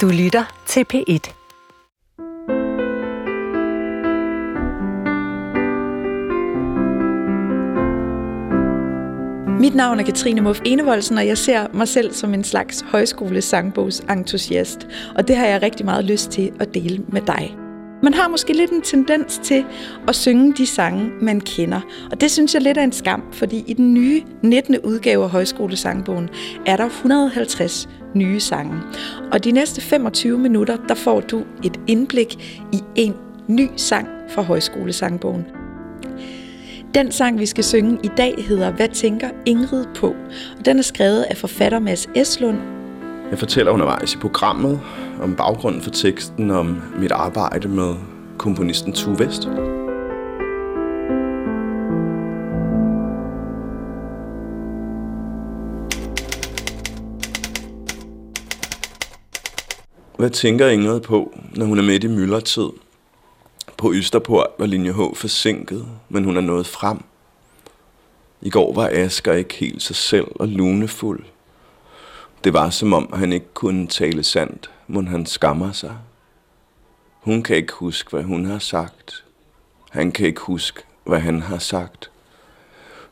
Du lytter til P1. Mit navn er Katrine Muff Enevoldsen, og jeg ser mig selv som en slags højskole-sangbogsentusiast. Og det har jeg rigtig meget lyst til at dele med dig. Man har måske lidt en tendens til at synge de sange, man kender. Og det synes jeg lidt er en skam, fordi i den nye 19. udgave af Højskolesangbogen er der 150 nye sange. Og de næste 25 minutter, der får du et indblik i en ny sang fra Højskolesangbogen. Den sang, vi skal synge i dag, hedder Hvad tænker Ingrid på? Og den er skrevet af forfatter Mads Eslund. Jeg fortæller undervejs i programmet om baggrunden for teksten, om mit arbejde med komponisten Tue Vest. Hvad tænker Ingrid på, når hun er midt i myldretid? På Østerport var linje H forsinket, men hun er nået frem. I går var Asger ikke helt sig selv og lunefuld. Det var som om, han ikke kunne tale sandt, men han skammer sig. Hun kan ikke huske, hvad hun har sagt. Han kan ikke huske, hvad han har sagt.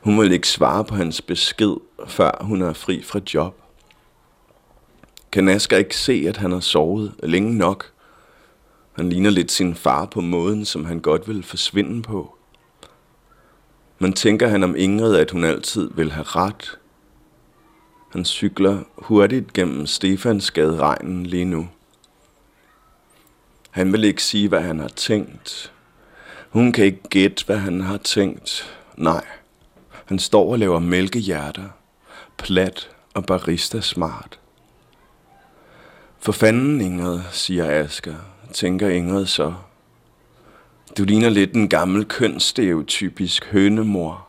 Hun vil ikke svare på hans besked, før hun er fri fra job. Kan ikke se, at han har sovet længe nok? Han ligner lidt sin far på måden, som han godt vil forsvinde på. Man tænker han om Ingrid, at hun altid vil have ret. Han cykler hurtigt gennem Stefansgade regnen lige nu. Han vil ikke sige, hvad han har tænkt. Hun kan ikke gætte, hvad han har tænkt. Nej, han står og laver mælkehjerter. Plat og barista smart. For fanden, Ingrid, siger Asger, tænker Ingrid så. Du ligner lidt en gammel kønsstereotypisk hønemor.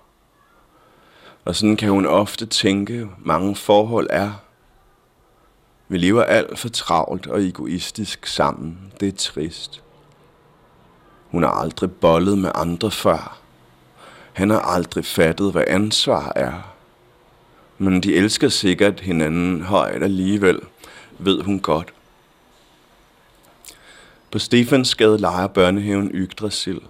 Og sådan kan hun ofte tænke, mange forhold er. Vi lever alt for travlt og egoistisk sammen. Det er trist. Hun har aldrig bollet med andre før. Han har aldrig fattet, hvad ansvar er. Men de elsker sikkert hinanden højt alligevel, ved hun godt. På Stefansgade leger børnehaven Yggdrasil.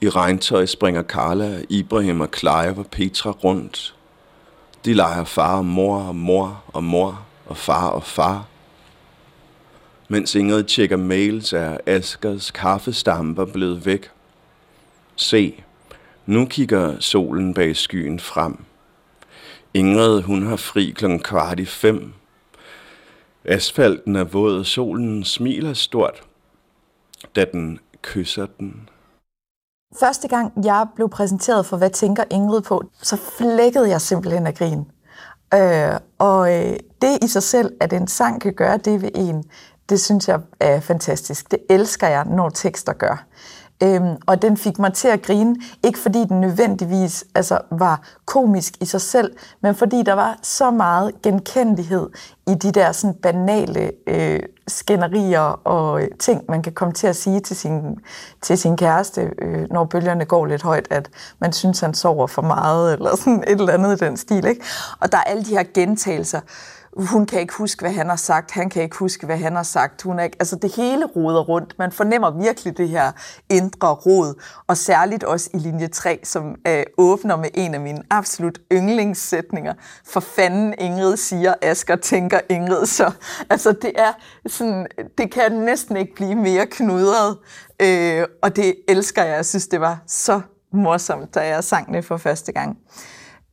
I regntøj springer Carla, Ibrahim og Clive og Petra rundt. De leger far og mor og mor og mor og far og far. Mens Ingrid tjekker mails, er Askers kaffestamper blevet væk. Se, nu kigger solen bag skyen frem. Ingrid, hun har fri klokken kvart i fem. Asfalten er våd, solen smiler stort, da den kysser den. Første gang jeg blev præsenteret for, hvad tænker Ingrid på, så flækkede jeg simpelthen af grin. Øh, og øh, det i sig selv, at en sang kan gøre det ved en, det synes jeg er fantastisk. Det elsker jeg, når tekster gør. Øhm, og den fik mig til at grine, ikke fordi den nødvendigvis altså, var komisk i sig selv, men fordi der var så meget genkendelighed i de der sådan, banale øh, skænderier og øh, ting, man kan komme til at sige til sin, til sin kæreste, øh, når bølgerne går lidt højt, at man synes, han sover for meget, eller sådan et eller andet i den stil. Ikke? Og der er alle de her gentagelser, hun kan ikke huske, hvad han har sagt, han kan ikke huske, hvad han har sagt. Hun er ikke, altså det hele roder rundt. Man fornemmer virkelig det her indre rod, og særligt også i linje 3, som øh, åbner med en af mine absolut yndlingssætninger. For fanden Ingrid siger, Asker tænker Ingrid så. Altså det er sådan, det kan næsten ikke blive mere knudret, øh, og det elsker jeg. Jeg synes, det var så morsomt, da jeg sang det for første gang.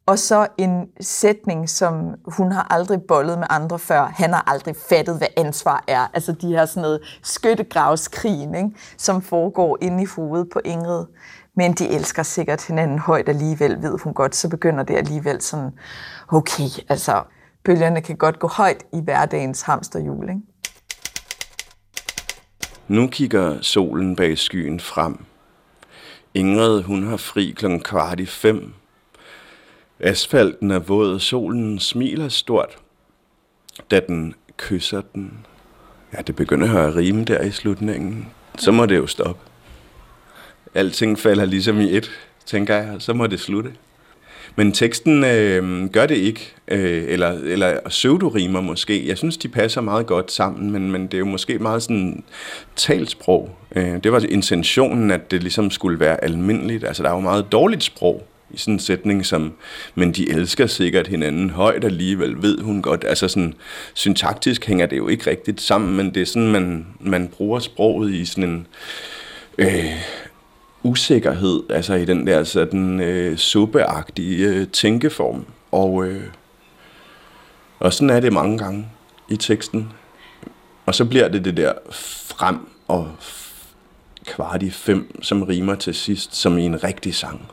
Og så en sætning, som hun har aldrig bollet med andre før. Han har aldrig fattet, hvad ansvar er. Altså de her sådan noget skyttegravskrigen, ikke? som foregår inde i hovedet på Ingrid. Men de elsker sikkert hinanden højt alligevel, ved hun godt. Så begynder det alligevel sådan, okay, altså bølgerne kan godt gå højt i hverdagens hamsterhjul. Ikke? Nu kigger solen bag skyen frem. Ingrid, hun har fri klokken kvart i fem, Asfalten er våd, solen smiler stort, da den kysser den. Ja, det begynder at rime der i slutningen. Så må det jo stoppe. Alting falder ligesom i et, tænker jeg, så må det slutte. Men teksten øh, gør det ikke, øh, eller, eller pseudorimer måske. Jeg synes, de passer meget godt sammen, men, men det er jo måske meget sådan talsprog. Øh, det var intentionen, at det ligesom skulle være almindeligt. Altså, der er jo meget dårligt sprog i sådan en sætning som, men de elsker sikkert hinanden højt alligevel, ved hun godt. Altså sådan, syntaktisk hænger det jo ikke rigtigt sammen, men det er sådan, man, man bruger sproget i sådan en øh, usikkerhed, altså i den der sådan øh, suppeagtige øh, tænkeform. Og, øh, og sådan er det mange gange i teksten. Og så bliver det det der frem og kvart i fem, som rimer til sidst, som i en rigtig sang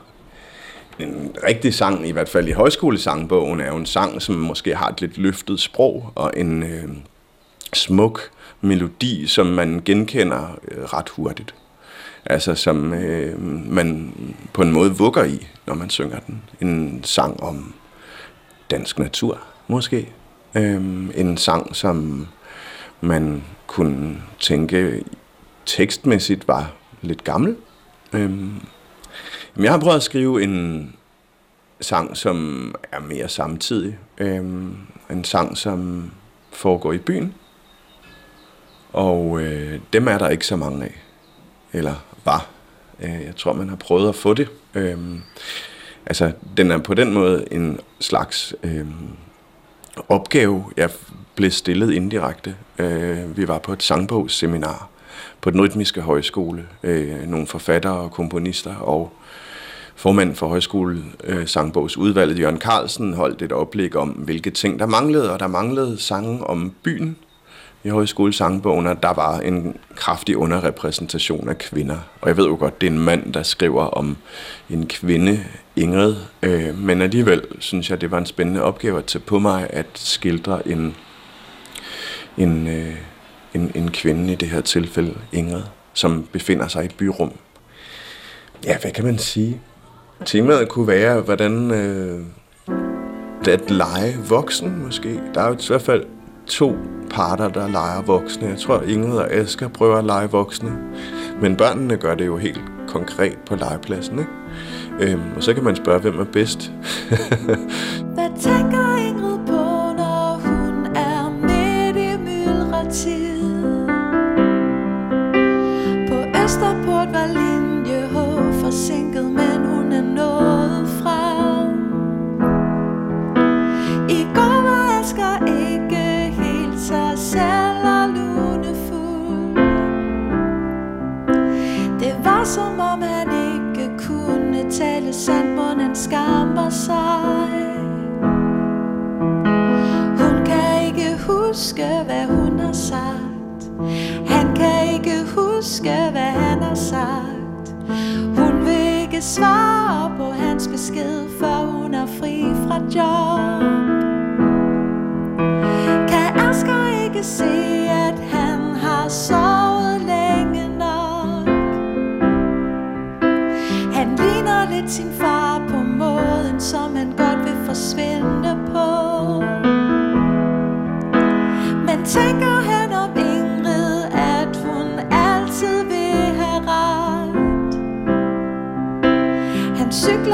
en rigtig sang, i hvert fald i højskolesangbogen, er jo en sang, som måske har et lidt løftet sprog og en øh, smuk melodi, som man genkender øh, ret hurtigt. Altså som øh, man på en måde vugger i, når man synger den. En sang om dansk natur, måske. Øh, en sang, som man kunne tænke tekstmæssigt var lidt gammel. Øh, Jamen, jeg har prøvet at skrive en sang, som er mere samtidig. Øhm, en sang, som foregår i byen. Og øh, dem er der ikke så mange af. Eller var. Øh, jeg tror, man har prøvet at få det. Øhm, altså, den er på den måde en slags øhm, opgave, jeg blev stillet indirekte. Øh, vi var på et sangbogsseminar på den rytmiske højskole. Øh, nogle forfattere og komponister og formand for højskole øh, sangbogsudvalget, Jørgen Carlsen, holdt et oplæg om, hvilke ting der manglede, og der manglede sange om byen i højskole sangbogen, og der var en kraftig underrepræsentation af kvinder. Og jeg ved jo godt, det er en mand, der skriver om en kvinde, Ingrid, øh, men alligevel synes jeg, det var en spændende opgave at tage på mig at skildre en, en, øh, en, en kvinde, i det her tilfælde Ingrid, som befinder sig i et byrum. Ja, hvad kan man sige? Temaet kunne være, hvordan øh, at lege voksen måske. Der er jo i hvert fald to parter, der leger voksne. Jeg tror, Ingrid og Asger prøver at lege voksne. Men børnene gør det jo helt konkret på legepladsen. Ikke? Øhm, og så kan man spørge, hvem er bedst. Hvad tænker Ingrid på, når hun er midt i myldretid? Svarer på hans besked, for hun er fri fra job. Kan Asger ikke se, at han har sovet længe nok? Han ligner lidt sin far på måden, som han godt vil forsvinde på. Men tænker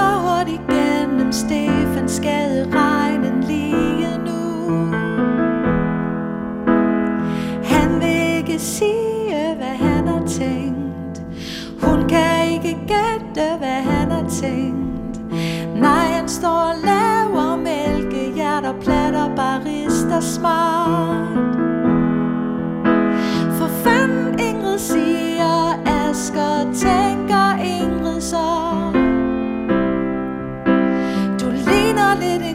Han cykler hurtigt gennem Stefansgade regnen lige nu. Han vil ikke sige, hvad han har tænkt. Hun kan ikke gætte, hvad han har tænkt. Nej, han står og laver mælkehjerter, platter, barista smart. For fanden Ingrid siger, Asger tænker Ingrid så. Ligner lidt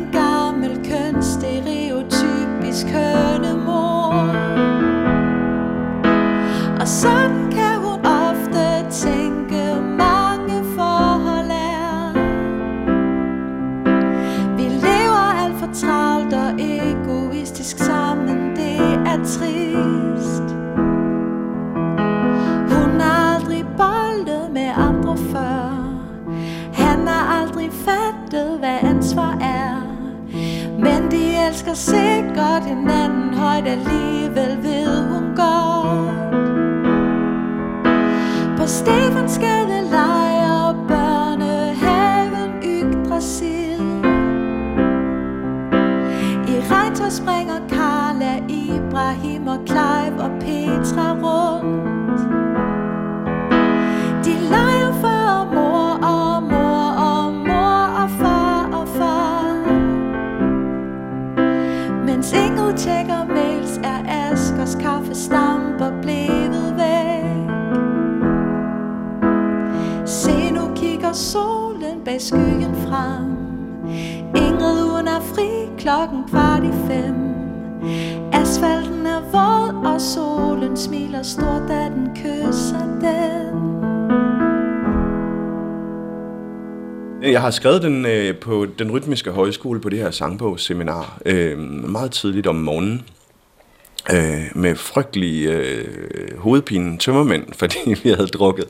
Askers blevet væk. Se nu kigger solen bag skyggen frem. Ingrid hun er fri klokken kvart i fem. Asfalten er våd og solen smiler stort da den kysser den. Jeg har skrevet den øh, på den rytmiske højskole på det her sangbogsseminar øh, meget tidligt om morgenen øh, med frygtelig øh, hovedpine tømmermænd, fordi vi havde drukket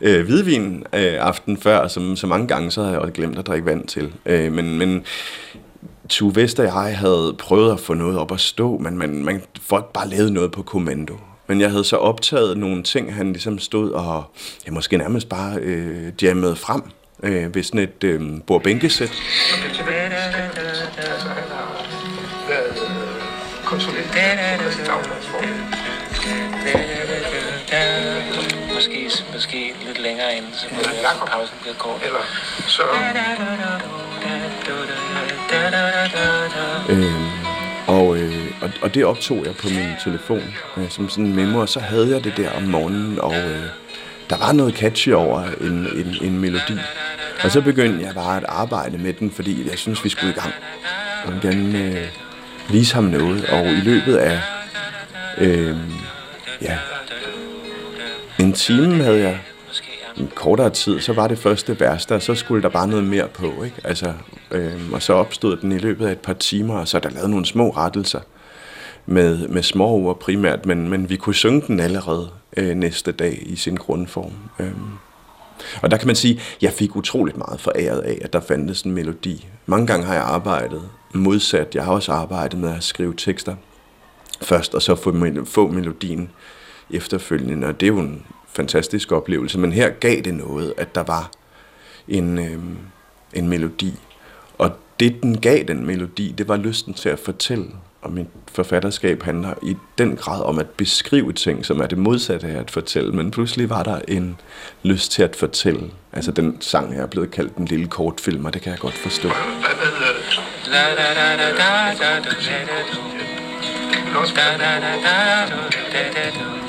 øh, hvidvin øh, aften før, som så mange gange så havde jeg også glemt at drikke vand til. Øh, men, men Tue Vester og jeg havde prøvet at få noget op at stå, men man, man folk bare lavede noget på kommando. Men jeg havde så optaget nogle ting, han ligesom stod og ja, måske nærmest bare øh, jammede frem øh, ved sådan et øh, bordbænkesæt. konsulent. Længere ind, Eller ja, Eller så Øh, og, øh, og, og det optog jeg på min telefon øh, som sådan en memo, og så havde jeg det der om morgenen, og øh, der var noget catchy over en, en, en melodi. Og så begyndte jeg bare at arbejde med den, fordi jeg synes, vi skulle i gang. Jeg ville gerne øh, vise ham noget, og i løbet af øh, ja, en time havde jeg en kortere tid, så var det første vers der, så skulle der bare noget mere på, ikke? Altså, øh, og så opstod den i løbet af et par timer, og så er der lavet nogle små rettelser med, med små ord primært, men, men vi kunne synge den allerede øh, næste dag i sin grundform. Øh. Og der kan man sige, jeg fik utroligt meget foræret af, at der fandtes en melodi. Mange gange har jeg arbejdet modsat. Jeg har også arbejdet med at skrive tekster først, og så få, få melodien efterfølgende, og det er jo en fantastisk oplevelse. Men her gav det noget, at der var en, øh, en melodi. Og det, den gav den melodi, det var lysten til at fortælle. Og mit forfatterskab handler i den grad om at beskrive ting, som er det modsatte af at fortælle. Men pludselig var der en lyst til at fortælle. Altså den sang her er blevet kaldt en lille kortfilm, og det kan jeg godt forstå. da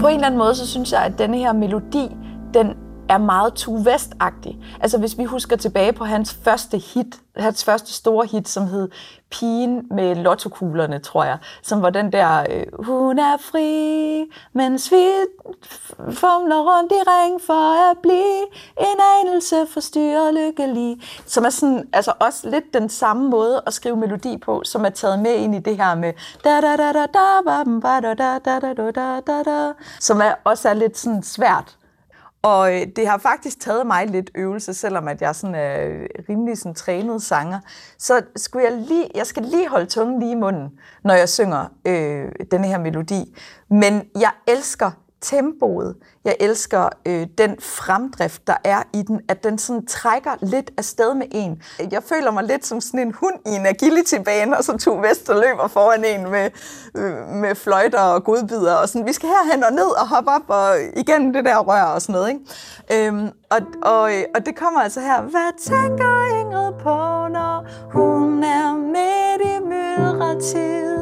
på en eller anden måde, så synes jeg, at denne her melodi, den er meget Tue West-agtig. Altså hvis vi husker tilbage på hans første hit, hans første store hit, som hed Pigen med lottokuglerne, tror jeg, som var den der, øh, hun er fri, mens vi formler fumler rundt i ring for at blive en anelse forstyrret lykkelig. Som er sådan, altså også lidt den samme måde at skrive melodi på, som er taget med ind i det her med da da da da da bam, ba, da da da da da da da da, som er, også er lidt sådan svært og øh, det har faktisk taget mig lidt øvelse, selvom at jeg sådan er rimelig sådan trænet sanger. Så skulle jeg lige, jeg skal lige holde tungen lige i munden, når jeg synger øh, denne her melodi. Men jeg elsker tempoet. Jeg elsker øh, den fremdrift, der er i den, at den sådan trækker lidt afsted med en. Jeg føler mig lidt som sådan en hund i en agility-bane, og så to Vester løber foran en med, øh, med fløjter og godbider. Og sådan, vi skal herhen og ned og hoppe op og igennem det der rør og sådan noget. Ikke? Øhm, og, og, øh, og det kommer altså her. Hvad tænker Ingrid på, når hun er midt i myldretid?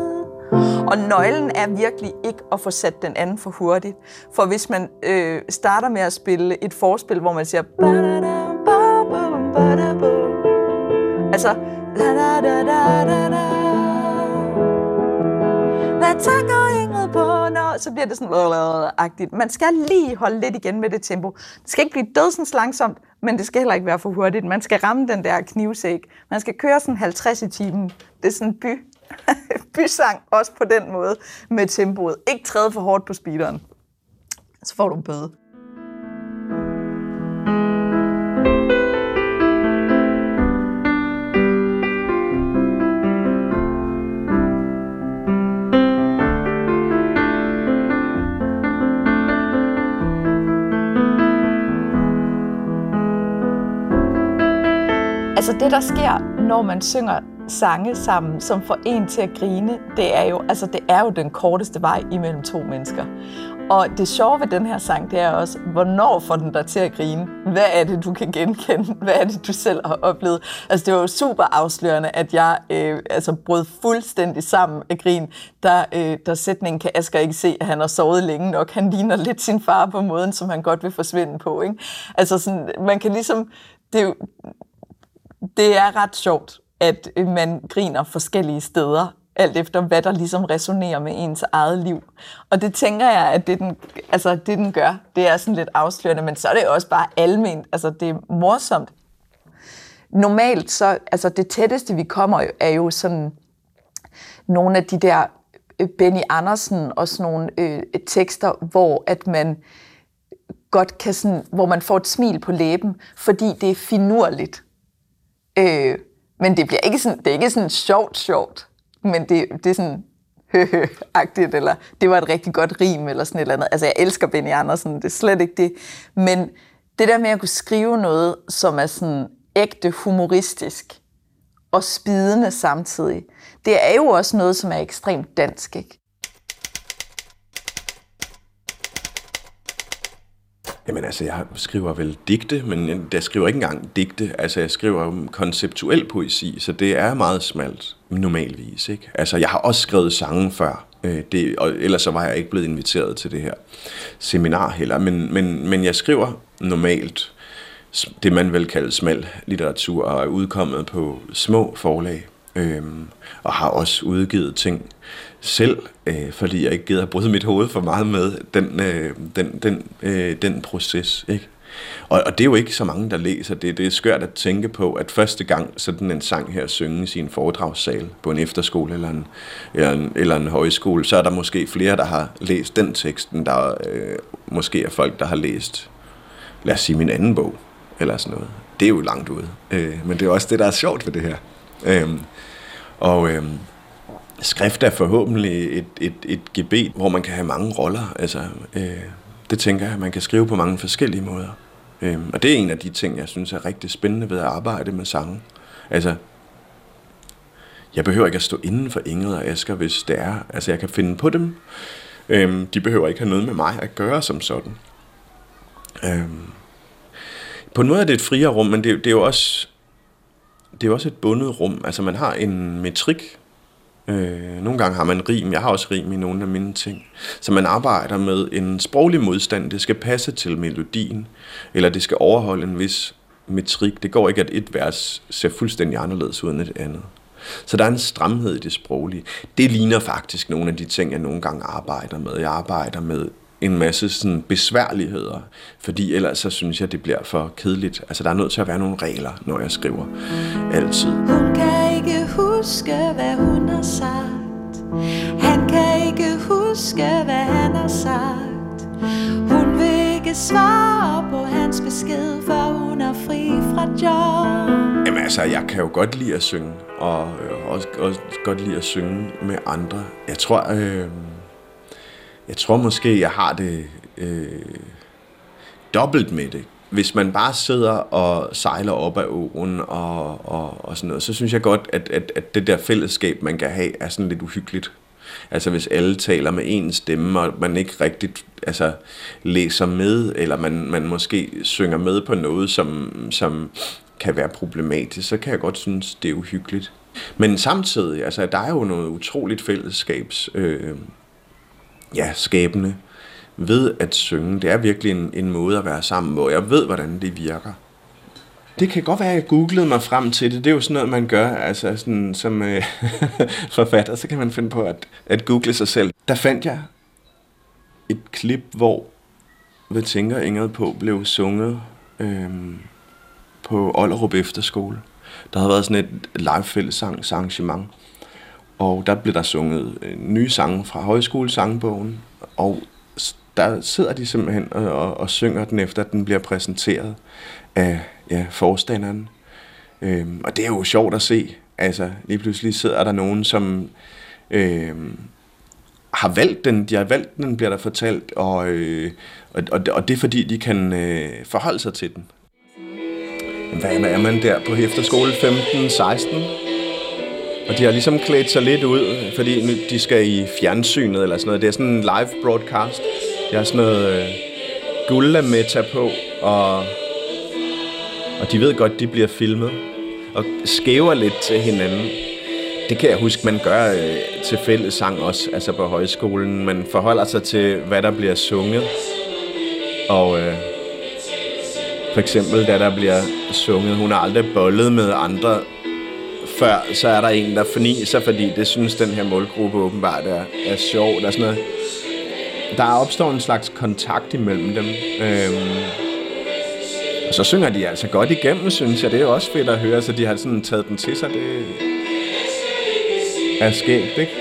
Og nøglen er virkelig ikke at få sat den anden for hurtigt. For hvis man øh, starter med at spille et forspil, hvor man siger... Altså... Hvad tager Ingrid på, når... Så bliver det sådan... agtigt. Man skal lige holde lidt igen med det tempo. Det skal ikke blive dødsens langsomt, men det skal heller ikke være for hurtigt. Man skal ramme den der knivsæk. Man skal køre sådan 50 i timen. Det er sådan by, Bysang også på den måde med tempoet. Ikke træde for hårdt på speederen. Så får du en bøde. Altså det, der sker, når man synger sange sammen, som får en til at grine, det er jo, altså det er jo den korteste vej imellem to mennesker. Og det sjove ved den her sang, det er også, hvornår får den dig til at grine? Hvad er det, du kan genkende? Hvad er det, du selv har oplevet? Altså, det var jo super afslørende, at jeg øh, altså, brød fuldstændig sammen af grin, der, øh, der sætningen kan Asger ikke se, at han har sovet længe nok. Han ligner lidt sin far på måden, som han godt vil forsvinde på. Ikke? Altså, sådan, man kan ligesom... Det det er ret sjovt, at man griner forskellige steder, alt efter hvad der ligesom resonerer med ens eget liv. Og det tænker jeg, at det den, altså, det den gør, det er sådan lidt afslørende, men så er det også bare alment, altså det er morsomt. Normalt så, altså det tætteste vi kommer er jo sådan nogle af de der øh, Benny Andersen og sådan nogle øh, tekster, hvor at man godt kan sådan, hvor man får et smil på læben, fordi det er finurligt. Øh, men det bliver ikke sådan, det er ikke sådan sjovt, sjovt men det, det er sådan høhø-agtigt, eller det var et rigtig godt rim, eller sådan et eller andet. Altså, jeg elsker Benny Andersen, det er slet ikke det. Men det der med at kunne skrive noget, som er sådan ægte humoristisk og spidende samtidig, det er jo også noget, som er ekstremt dansk, ikke? Jamen altså, jeg skriver vel digte, men jeg skriver ikke engang digte. Altså, jeg skriver konceptuel poesi, så det er meget smalt normalvis. Ikke? Altså, jeg har også skrevet sange før, øh, det, og ellers så var jeg ikke blevet inviteret til det her seminar heller. Men, men, men jeg skriver normalt det, man vil kalde smal litteratur, og er udkommet på små forlag, øh, og har også udgivet ting selv, øh, fordi jeg ikke gider at bryde mit hoved for meget med den, øh, den, den, øh, den proces. Ikke? Og, og det er jo ikke så mange, der læser det. Det er skørt at tænke på, at første gang sådan en sang her synges i en foredragssal på en efterskole eller en, eller en, eller en højskole, så er der måske flere, der har læst den teksten, der øh, måske er folk, der har læst, lad os sige, min anden bog, eller sådan noget. Det er jo langt ude. Øh, men det er også det, der er sjovt ved det her. Øh, og... Øh, skrift er forhåbentlig et, et, et gebet, hvor man kan have mange roller. Altså, øh, det tænker jeg, at man kan skrive på mange forskellige måder. Øh, og det er en af de ting, jeg synes er rigtig spændende ved at arbejde med sange. Altså, jeg behøver ikke at stå inden for Ingrid og Asger, hvis det er. Altså, jeg kan finde på dem. Øh, de behøver ikke have noget med mig at gøre som sådan. Øh, på en måde er det et friere rum, men det, det er jo også det er jo også et bundet rum. Altså man har en metrik, Øh, nogle gange har man rim, jeg har også rim i nogle af mine ting. Så man arbejder med en sproglig modstand, det skal passe til melodien, eller det skal overholde en vis metrik. Det går ikke, at et vers ser fuldstændig anderledes ud end et andet. Så der er en stramhed i det sproglige. Det ligner faktisk nogle af de ting, jeg nogle gange arbejder med. Jeg arbejder med en masse sådan besværligheder, fordi ellers så synes jeg, det bliver for kedeligt. Altså, der er nødt til at være nogle regler, når jeg skriver. Altid. Hun kan ikke huske, hvad hun har sagt. Han kan ikke huske, hvad han har sagt. Hun vil ikke svare på hans besked, for hun er fri fra job. Jamen altså, jeg kan jo godt lide at synge, og øh, også, også godt lide at synge med andre. Jeg tror, øh, jeg tror måske, jeg har det øh, dobbelt med det. Hvis man bare sidder og sejler op ad åen og, og, og sådan noget, så synes jeg godt, at, at, at det der fællesskab, man kan have, er sådan lidt uhyggeligt. Altså hvis alle taler med en stemme, og man ikke rigtigt altså, læser med, eller man, man måske synger med på noget, som, som kan være problematisk, så kan jeg godt synes, det er uhyggeligt. Men samtidig, altså, der er jo noget utroligt fællesskabs øh, ja, skabende ved at synge. Det er virkelig en, en måde at være sammen på. Jeg ved, hvordan det virker. Det kan godt være, at jeg googlede mig frem til det. Det er jo sådan noget, man gør altså sådan, som øh, forfatter. Så kan man finde på at, at google sig selv. Der fandt jeg et klip, hvor Hvad tænker Ingrid på blev sunget øh, på Ollerup Efterskole. Der havde været sådan et live fællessangsarrangement. Og der blev der sunget øh, nye sange fra højskolesangbogen, og der sidder de simpelthen og, og, og synger den efter, at den bliver præsenteret af ja, forstanderen. Øhm, og det er jo sjovt at se. Altså, lige pludselig sidder der nogen, som øhm, har valgt den, de har valgt den, bliver der fortalt, og, øh, og, og, og det er fordi, de kan øh, forholde sig til den. hvad er man der på efterskole 15-16? Og de har ligesom klædt sig lidt ud, fordi de skal i fjernsynet eller sådan noget. Det er sådan en live broadcast. Jeg har sådan noget øh, guldlametta på, og, og de ved godt, de bliver filmet. Og skæver lidt til hinanden. Det kan jeg huske, man gør øh, til fællessang også, altså på højskolen. Man forholder sig til, hvad der bliver sunget. Og øh, for eksempel, da der bliver sunget, hun har aldrig bollet med andre før, så er der en, der forniser, fordi det synes den her målgruppe åbenbart er, er sjov. Der er sådan noget, der opstår en slags kontakt imellem dem. Øhm, og så synger de altså godt igennem, synes jeg. Det er også fedt at høre, så de har sådan taget den til sig. Det er skægt, ikke?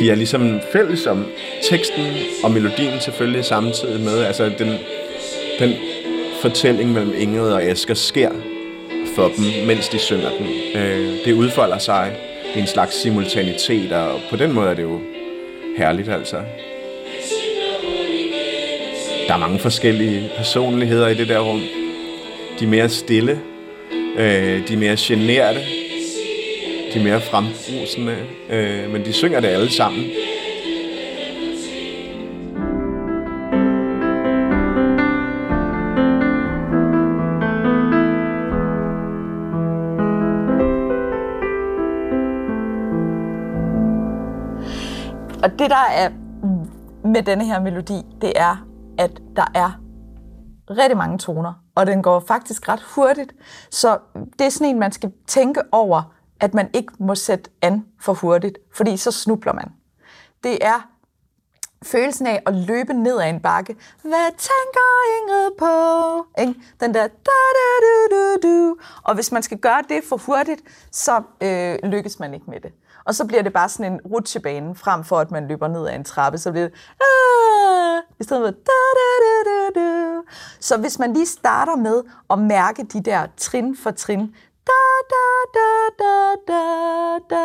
De er ligesom fælles om teksten og melodien selvfølgelig samtidig med. Altså den, den fortælling mellem Ingrid og Asger sker for dem, mens de synger den. Øh, det udfolder sig i en slags simultanitet, og på den måde er det jo herligt altså. Der er mange forskellige personligheder i det der rum. De er mere stille, øh, de er mere generede, de er mere frembrusende, øh, men de synger det alle sammen. Og det, der er med denne her melodi, det er, at der er rigtig mange toner, og den går faktisk ret hurtigt. Så det er sådan en, man skal tænke over, at man ikke må sætte an for hurtigt, fordi så snubler man. Det er følelsen af at løbe ned ad en bakke. Hvad tænker Ingrid på? Ikke? Den der da da du du du. Og hvis man skal gøre det for hurtigt, så øh, lykkes man ikke med det. Og så bliver det bare sådan en rutsjebane, frem for at man løber ned ad en trappe, så bliver det Aah! i stedet for da da da da da. Så hvis man lige starter med at mærke de der trin for trin, da da da da da da.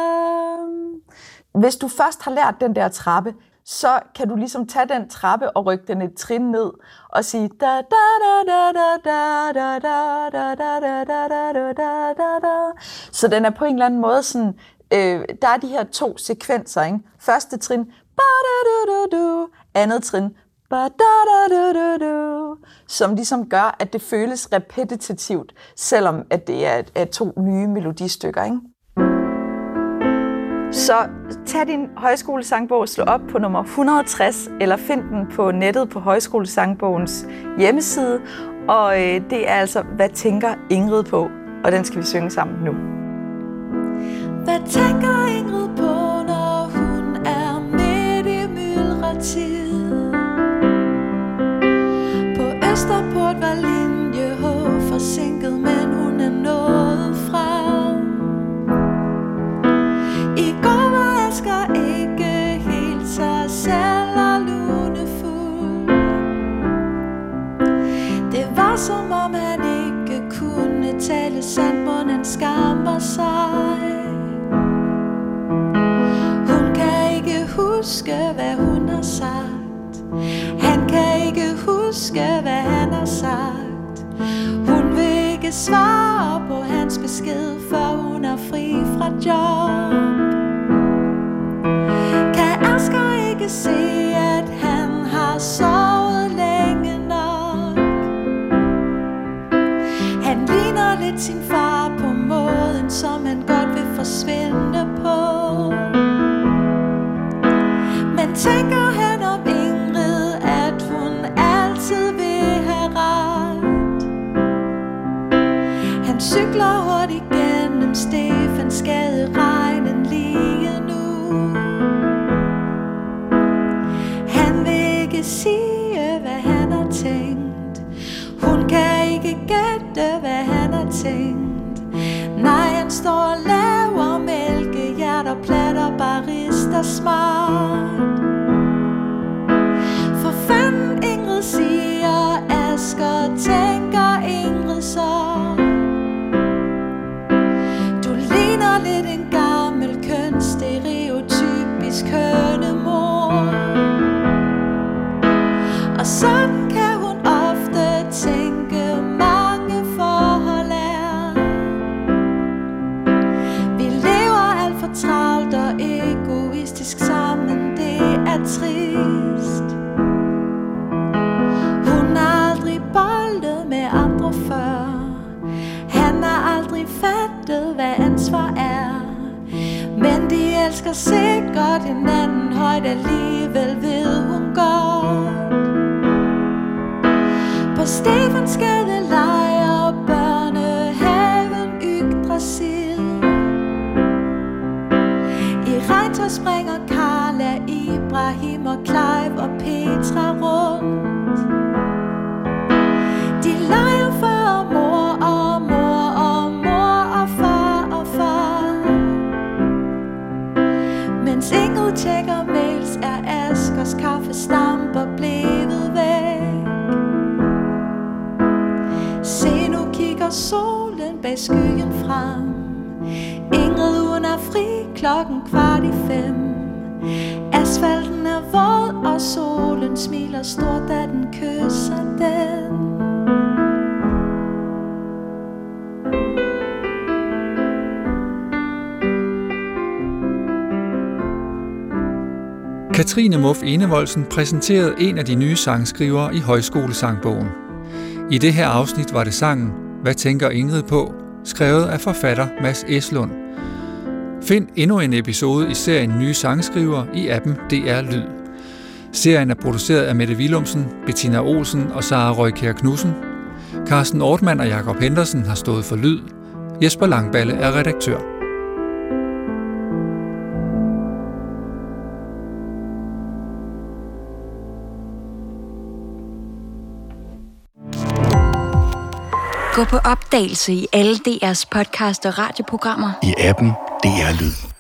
Hvis du først har lært den der trappe, så kan du ligesom tage den trappe og rykke den et trin ned og sige da da da da da da da da da da da da da da da da. Så den er på en eller anden måde sådan, øh, der er de her to sekvenser, ikke? Første trin, ba da du du du, andet trin, ba da da du du du, som ligesom gør, at det føles repetitivt, selvom at det er, er to nye melodistykker, ikke? Så tag din højskolesangbog, slå op på nummer 160, eller find den på nettet på Højskolesangbogens hjemmeside. Og øh, det er altså, hvad tænker Ingrid på? Og den skal vi synge sammen nu. Hvad tænker Ingrid på, når hun er midt i myldretid? Kunne tale sandt, han skammer sig. Hun kan ikke huske, hvad hun har sagt. Han kan ikke huske, hvad han har sagt. Hun vil ikke svare på hans besked, for hun er fri fra job. Forsvinde på. Men tænker han om Ingrid, at hun altid vil have ret? Han cykler hurtigt gennem Stefans regnen lige nu. Han vil ikke sige, hvad han har tænkt. Hun kan ikke gætte, hvad han har tænkt. Nej, han står og barista smart. For fanden Ingrid siger, Asger tænker elsker sikkert hinanden højt Alligevel ved klokken kvart i fem Asfalten er våd og solen smiler stort da den kysser den Katrine Muff Enevoldsen præsenterede en af de nye sangskrivere i Højskolesangbogen. I det her afsnit var det sangen Hvad tænker Ingrid på? skrevet af forfatter Mads Eslund. Find endnu en episode i serien Nye Sangskriver i appen DR Lyd. Serien er produceret af Mette Willumsen, Bettina Olsen og Sara Røykær Knudsen. Carsten Ortmann og Jakob Henderson har stået for lyd. Jesper Langballe er redaktør. Gå på opdagelse i alle DR's podcast og radioprogrammer. i appen DR Lyd.